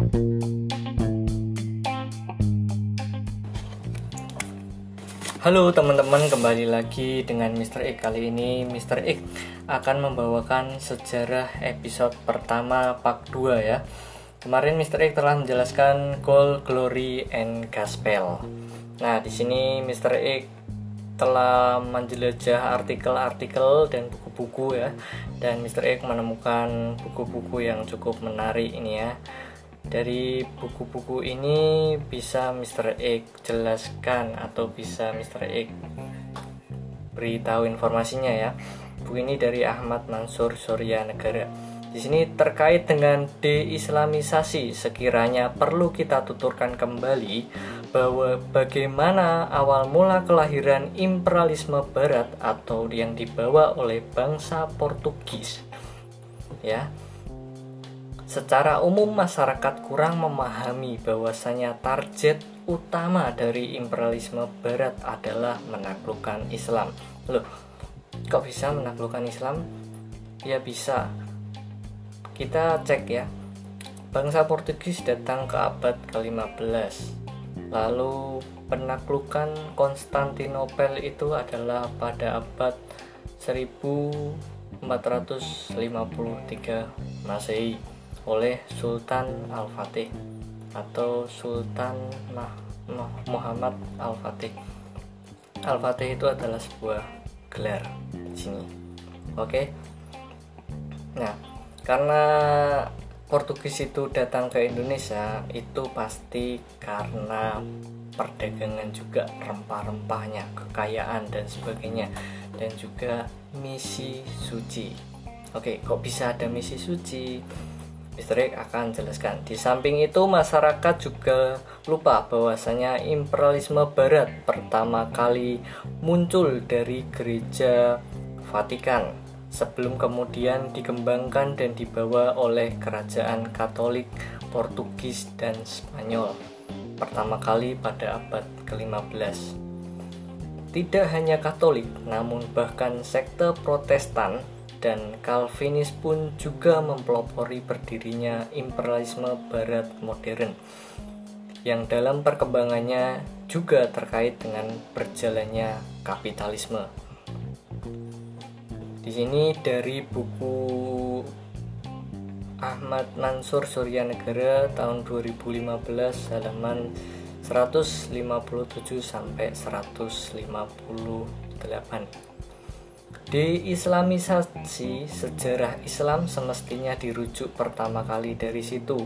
Halo teman-teman, kembali lagi dengan Mr. X. Kali ini Mr. X akan membawakan sejarah episode pertama part 2 ya. Kemarin Mr. X telah menjelaskan Gold, Glory, and Gospel. Nah, di sini Mr. X telah menjelajah artikel-artikel dan buku-buku ya. Dan Mr. X menemukan buku-buku yang cukup menarik ini ya dari buku-buku ini bisa Mr. X jelaskan atau bisa Mr. X beritahu informasinya ya. Buku ini dari Ahmad Mansur Surya Negara. Di sini terkait dengan deislamisasi, sekiranya perlu kita tuturkan kembali bahwa bagaimana awal mula kelahiran imperialisme barat atau yang dibawa oleh bangsa Portugis. Ya, Secara umum masyarakat kurang memahami bahwasanya target utama dari imperialisme barat adalah menaklukkan Islam. Loh, kok bisa menaklukkan Islam? Ya bisa. Kita cek ya. Bangsa Portugis datang ke abad ke-15. Lalu penaklukan Konstantinopel itu adalah pada abad 1453 Masehi oleh Sultan Al-Fatih atau Sultan Muhammad Al-Fatih. Al-Fatih itu adalah sebuah gelar di sini. Oke. Nah, karena Portugis itu datang ke Indonesia itu pasti karena perdagangan juga rempah-rempahnya, kekayaan dan sebagainya dan juga misi suci. Oke, kok bisa ada misi suci? Mr. akan jelaskan. Di samping itu masyarakat juga lupa bahwasanya imperialisme barat pertama kali muncul dari gereja Vatikan sebelum kemudian dikembangkan dan dibawa oleh kerajaan Katolik Portugis dan Spanyol pertama kali pada abad ke-15. Tidak hanya Katolik, namun bahkan sekte Protestan dan Calvinis pun juga mempelopori berdirinya imperialisme barat modern yang dalam perkembangannya juga terkait dengan berjalannya kapitalisme. Di sini dari buku Ahmad Mansur Surya Negara tahun 2015 halaman 157 sampai 158. Deislamisasi sejarah Islam semestinya dirujuk pertama kali dari situ.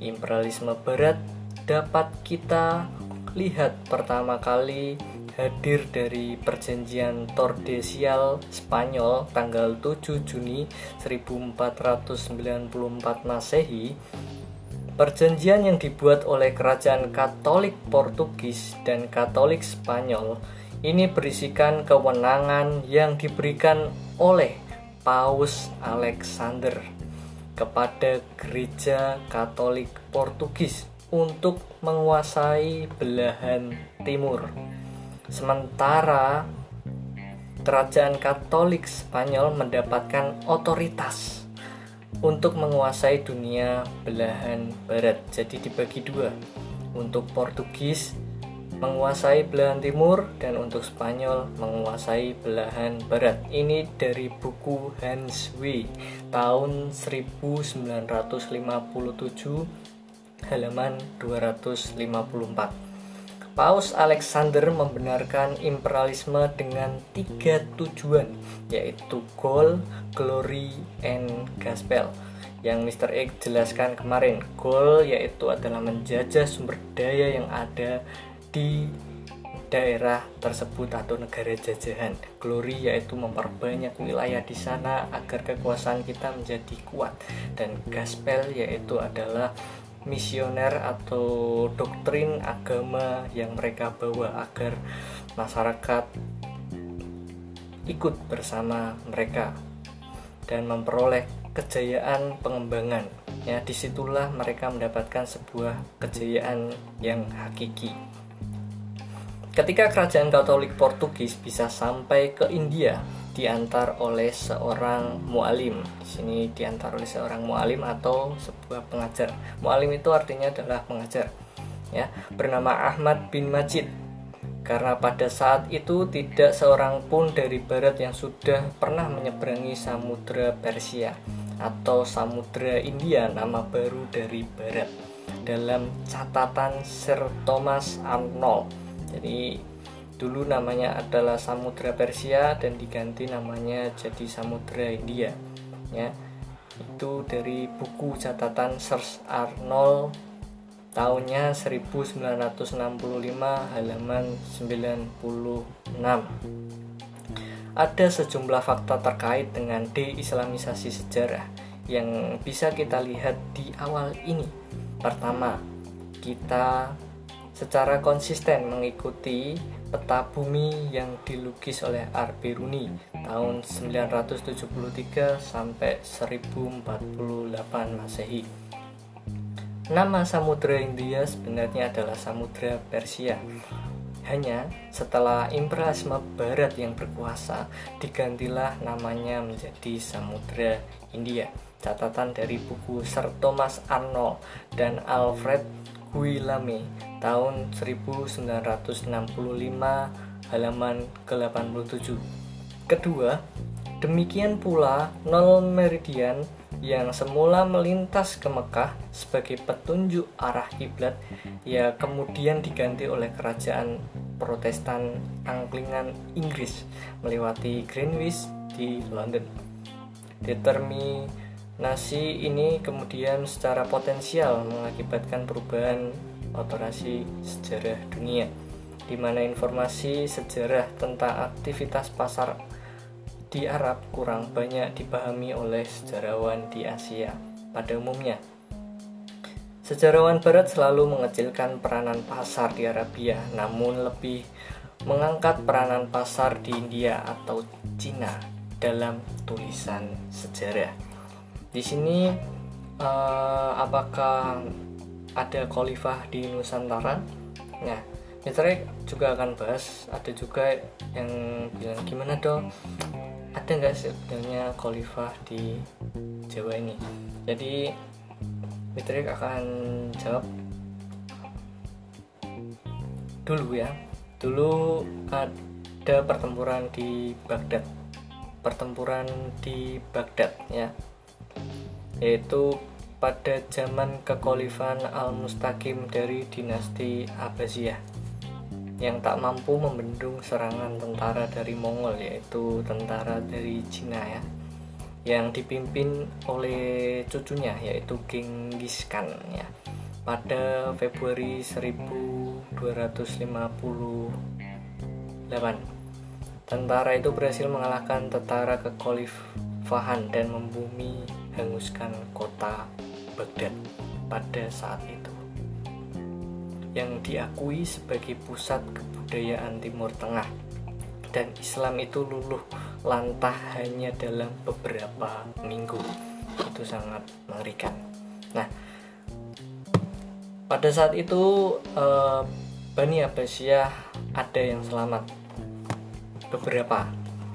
Imperialisme barat dapat kita lihat pertama kali hadir dari perjanjian Tordesial Spanyol tanggal 7 Juni 1494 Masehi Perjanjian yang dibuat oleh kerajaan Katolik Portugis dan Katolik Spanyol ini berisikan kewenangan yang diberikan oleh Paus Alexander kepada gereja Katolik Portugis untuk menguasai belahan timur. Sementara kerajaan Katolik Spanyol mendapatkan otoritas untuk menguasai dunia belahan barat. Jadi dibagi dua. Untuk Portugis menguasai belahan timur dan untuk Spanyol menguasai belahan barat. Ini dari buku Hans W tahun 1957 halaman 254. Paus Alexander membenarkan imperialisme dengan tiga tujuan, yaitu goal, glory, and gospel. Yang Mr. X jelaskan kemarin, goal yaitu adalah menjajah sumber daya yang ada di daerah tersebut atau negara jajahan. Glory yaitu memperbanyak wilayah di sana agar kekuasaan kita menjadi kuat. Dan gospel yaitu adalah misioner atau doktrin agama yang mereka bawa agar masyarakat ikut bersama mereka dan memperoleh kejayaan pengembangan. Ya di situlah mereka mendapatkan sebuah kejayaan yang hakiki Ketika kerajaan Katolik Portugis bisa sampai ke India, diantar oleh seorang mualim. Di sini diantar oleh seorang mualim atau sebuah pengajar. Mualim itu artinya adalah pengajar. Ya, bernama Ahmad bin Majid. Karena pada saat itu tidak seorang pun dari barat yang sudah pernah menyeberangi samudera Persia atau samudera India nama baru dari barat dalam catatan Sir Thomas Arnold. Jadi dulu namanya adalah Samudra Persia dan diganti namanya jadi Samudra India ya. Itu dari buku catatan Sir Arnold tahunnya 1965 halaman 96 ada sejumlah fakta terkait dengan deislamisasi sejarah yang bisa kita lihat di awal ini. Pertama kita secara konsisten mengikuti peta bumi yang dilukis oleh Arbiruni tahun 973 sampai 1048 Masehi. Nama Samudra India sebenarnya adalah Samudra Persia. Hanya setelah imperialisme barat yang berkuasa, digantilah namanya menjadi Samudra India. Catatan dari buku Sir Thomas Arnold dan Alfred Guillaume tahun 1965 halaman ke-87. Kedua, demikian pula nol meridian yang semula melintas ke Mekah sebagai petunjuk arah kiblat ya kemudian diganti oleh kerajaan Protestan Anglikan Inggris melewati Greenwich di London. Determinasi Nasi ini kemudian secara potensial mengakibatkan perubahan operasi sejarah dunia, di mana informasi sejarah tentang aktivitas pasar di Arab kurang banyak dipahami oleh sejarawan di Asia pada umumnya. Sejarawan Barat selalu mengecilkan peranan pasar di Arabia, namun lebih mengangkat peranan pasar di India atau Cina dalam tulisan sejarah. Di sini uh, apakah ada khalifah di Nusantara? Nah, Misalnya juga akan bahas. Ada juga yang bilang gimana dong ada nggak sebenarnya khalifah di Jawa ini? Jadi Mitrik akan jawab dulu ya. Dulu ada pertempuran di Baghdad. Pertempuran di Baghdad ya yaitu pada zaman kekhalifahan Al-Mustaqim dari dinasti Abbasiyah yang tak mampu membendung serangan tentara dari Mongol yaitu tentara dari Cina ya yang dipimpin oleh cucunya yaitu Genghis Khan ya. Pada Februari 1258 tentara itu berhasil mengalahkan tentara kekhalifahan dan membumi hanguskan kota Baghdad pada saat itu. Yang diakui sebagai pusat kebudayaan Timur Tengah dan Islam itu luluh lantah hanya dalam beberapa minggu. Itu sangat mengerikan. Nah pada saat itu eh, Bani Abbasiyah ada yang selamat. Beberapa.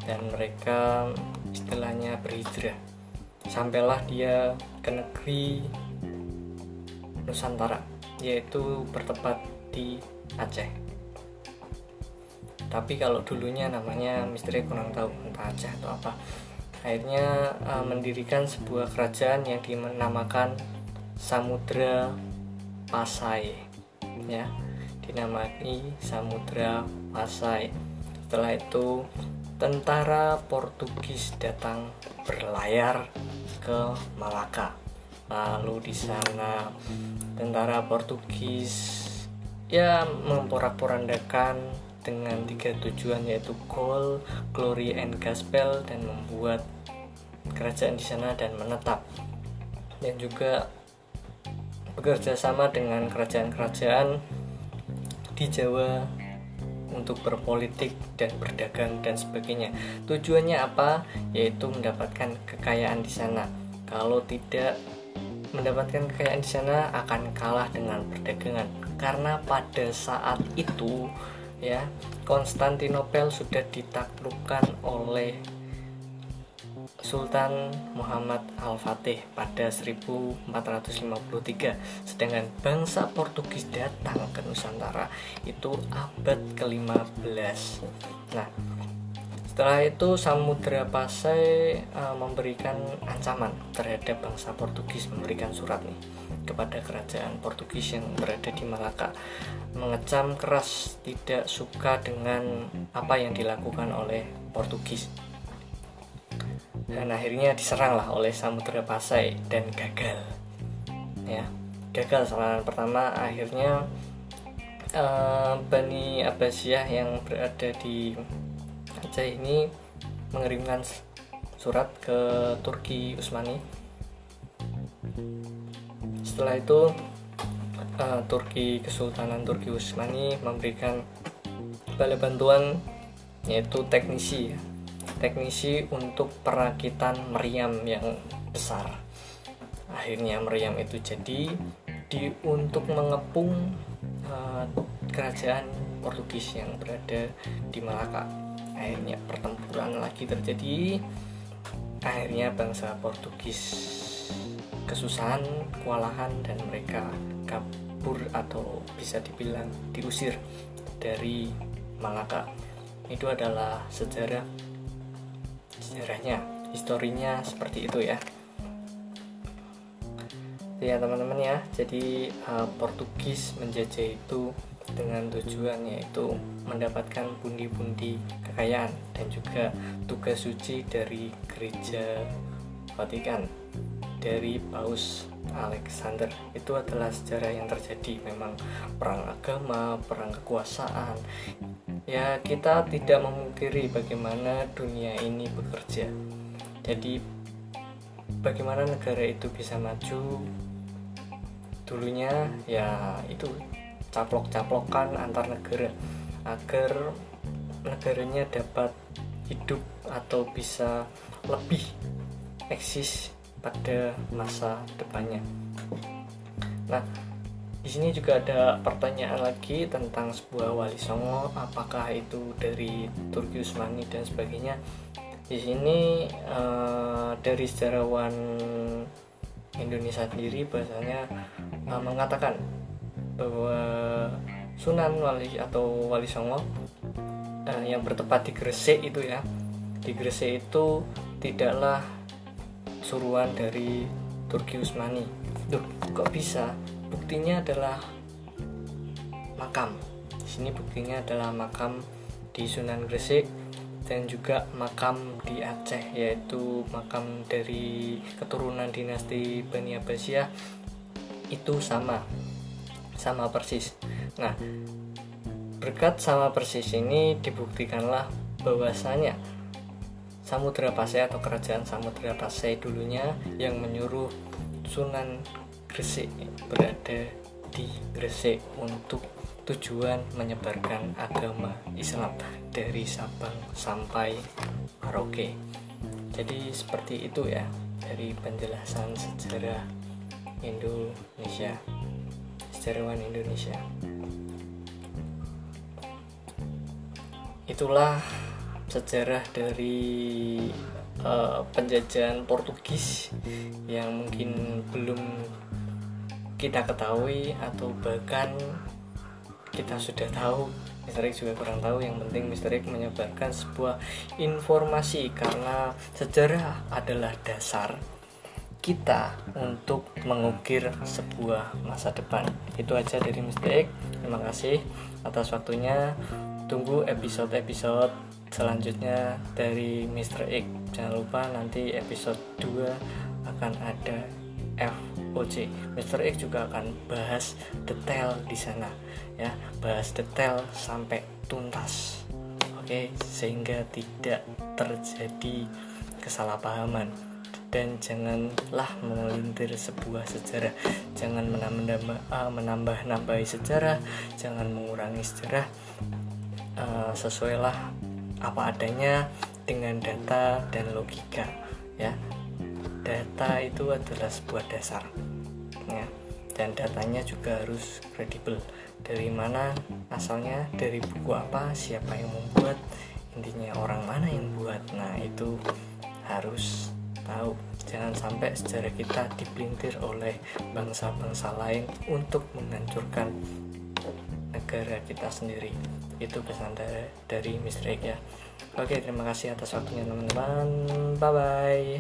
Dan mereka istilahnya berhijrah sampailah dia ke negeri Nusantara yaitu bertempat di Aceh. Tapi kalau dulunya namanya misteri kurang tahu entah Aceh atau apa. Akhirnya uh, mendirikan sebuah kerajaan yang dinamakan Samudra Pasai ya. Dinamai Samudra Pasai. Setelah itu tentara Portugis datang berlayar ke Malaka. Lalu di sana tentara Portugis ya memporak-porandakan dengan tiga tujuan yaitu gold, glory and gospel dan membuat kerajaan di sana dan menetap dan juga bekerja sama dengan kerajaan-kerajaan di Jawa untuk berpolitik dan berdagang dan sebagainya. Tujuannya apa? Yaitu mendapatkan kekayaan di sana. Kalau tidak mendapatkan kekayaan di sana akan kalah dengan perdagangan. Karena pada saat itu ya Konstantinopel sudah ditaklukkan oleh Sultan Muhammad Al-Fatih pada 1453 sedangkan bangsa Portugis datang ke Nusantara itu abad ke-15 nah setelah itu Samudra Pasai uh, memberikan ancaman terhadap bangsa Portugis memberikan surat nih kepada kerajaan Portugis yang berada di Malaka mengecam keras tidak suka dengan apa yang dilakukan oleh Portugis dan akhirnya diseranglah oleh Samudra Pasai dan gagal ya gagal serangan pertama akhirnya uh, Bani Abbasiyah yang berada di Aceh ini mengirimkan surat ke Turki Utsmani. Setelah itu uh, Turki Kesultanan Turki Utsmani memberikan bala bantuan yaitu teknisi teknisi untuk perakitan meriam yang besar. Akhirnya meriam itu jadi di untuk mengepung uh, kerajaan Portugis yang berada di Malaka. Akhirnya pertempuran lagi terjadi. Akhirnya bangsa Portugis kesusahan kewalahan dan mereka kabur atau bisa dibilang diusir dari Malaka. Itu adalah sejarah sejarahnya historinya seperti itu ya. Ya teman-teman ya jadi uh, Portugis menjajah itu dengan tujuan yaitu mendapatkan pundi-pundi kekayaan dan juga tugas suci dari gereja Vatikan dari Paus Alexander. Itu adalah sejarah yang terjadi memang perang agama, perang kekuasaan ya kita tidak memungkiri bagaimana dunia ini bekerja jadi bagaimana negara itu bisa maju dulunya ya itu caplok-caplokan antar negara agar negaranya dapat hidup atau bisa lebih eksis pada masa depannya. Nah, di sini juga ada pertanyaan lagi tentang sebuah wali songo, apakah itu dari Turki Utsmani dan sebagainya. Di sini uh, dari sejarawan Indonesia sendiri bahasanya uh, mengatakan bahwa Sunan Wali atau Wali Songo uh, yang bertempat di Gresik itu ya di Gresik itu tidaklah suruhan dari Turki Usmani Duh, kok bisa buktinya adalah makam di sini buktinya adalah makam di Sunan Gresik dan juga makam di Aceh yaitu makam dari keturunan dinasti Bani Abbasiyah itu sama sama persis. Nah, berkat sama persis ini dibuktikanlah bahwasanya Samudra Pasai atau kerajaan Samudra Pasai dulunya yang menyuruh Sunan Gresik berada di Gresik untuk tujuan menyebarkan agama Islam dari Sabang sampai Merauke. Jadi seperti itu ya dari penjelasan sejarah Indonesia sejarawan Indonesia. Itulah sejarah dari uh, penjajahan Portugis yang mungkin belum kita ketahui atau bahkan kita sudah tahu. X juga kurang tahu yang penting. X menyebarkan sebuah informasi karena sejarah adalah dasar kita untuk mengukir sebuah masa depan. Itu aja dari. X. Terima kasih atas waktunya. Tunggu episode-episode selanjutnya dari Mr. X. Jangan lupa nanti episode 2 akan ada FOC. Mr. X juga akan bahas detail di sana ya, bahas detail sampai tuntas. Oke, sehingga tidak terjadi kesalahpahaman dan janganlah melintir sebuah sejarah jangan menambah uh, menambah sejarah jangan mengurangi sejarah uh, sesuailah apa adanya dengan data dan logika ya data itu adalah sebuah dasar dan datanya juga harus kredibel. Dari mana asalnya dari buku apa siapa yang membuat intinya orang mana yang buat. Nah itu harus tahu. Jangan sampai sejarah kita dipelintir oleh bangsa-bangsa lain untuk menghancurkan negara kita sendiri. Itu pesan dari, dari Mr. X ya. Oke terima kasih atas waktunya teman-teman. Bye bye